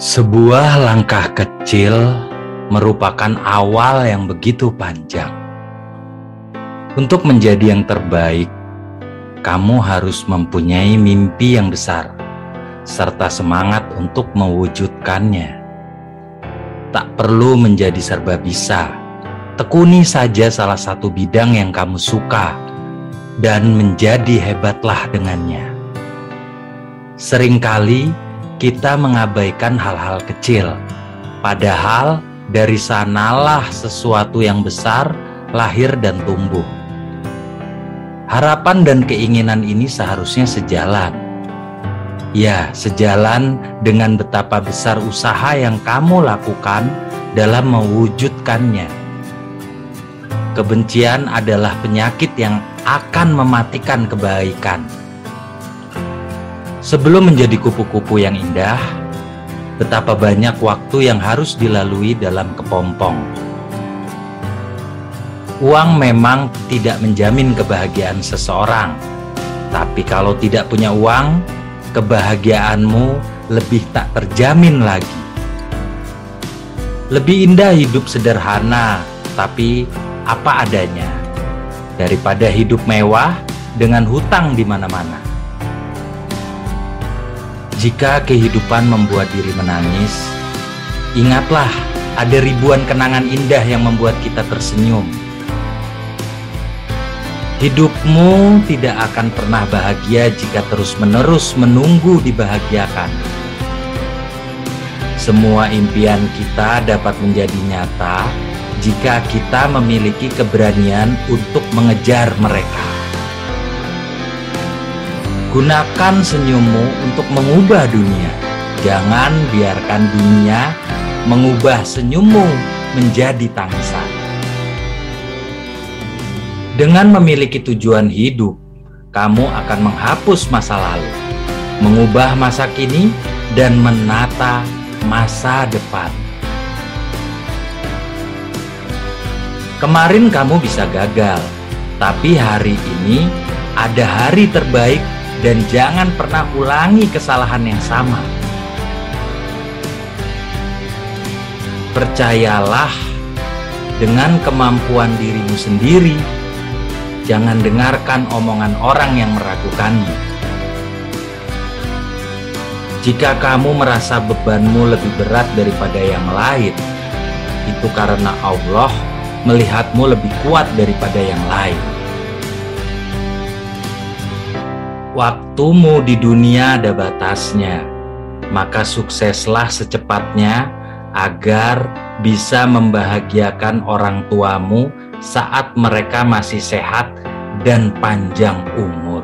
Sebuah langkah kecil merupakan awal yang begitu panjang. Untuk menjadi yang terbaik, kamu harus mempunyai mimpi yang besar serta semangat untuk mewujudkannya. Tak perlu menjadi serba bisa, tekuni saja salah satu bidang yang kamu suka dan menjadi hebatlah dengannya. Seringkali kita mengabaikan hal-hal kecil, padahal dari sanalah sesuatu yang besar lahir dan tumbuh. Harapan dan keinginan ini seharusnya sejalan. Ya, sejalan dengan betapa besar usaha yang kamu lakukan dalam mewujudkannya. Kebencian adalah penyakit yang akan mematikan kebaikan. Sebelum menjadi kupu-kupu yang indah, betapa banyak waktu yang harus dilalui dalam kepompong. Uang memang tidak menjamin kebahagiaan seseorang, tapi kalau tidak punya uang, kebahagiaanmu lebih tak terjamin lagi. Lebih indah hidup sederhana, tapi apa adanya, daripada hidup mewah dengan hutang di mana-mana. Jika kehidupan membuat diri menangis, ingatlah ada ribuan kenangan indah yang membuat kita tersenyum Hidupmu tidak akan pernah bahagia jika terus-menerus menunggu dibahagiakan. Semua impian kita dapat menjadi nyata jika kita memiliki keberanian untuk mengejar mereka. Gunakan senyummu untuk mengubah dunia. Jangan biarkan dunia mengubah senyummu menjadi tangisan. Dengan memiliki tujuan hidup, kamu akan menghapus masa lalu, mengubah masa kini, dan menata masa depan. Kemarin kamu bisa gagal, tapi hari ini ada hari terbaik dan jangan pernah ulangi kesalahan yang sama. Percayalah dengan kemampuan dirimu sendiri Jangan dengarkan omongan orang yang meragukanmu. Jika kamu merasa bebanmu lebih berat daripada yang lain, itu karena Allah melihatmu lebih kuat daripada yang lain. Waktumu di dunia ada batasnya, maka sukseslah secepatnya agar bisa membahagiakan orang tuamu saat mereka masih sehat dan panjang umur.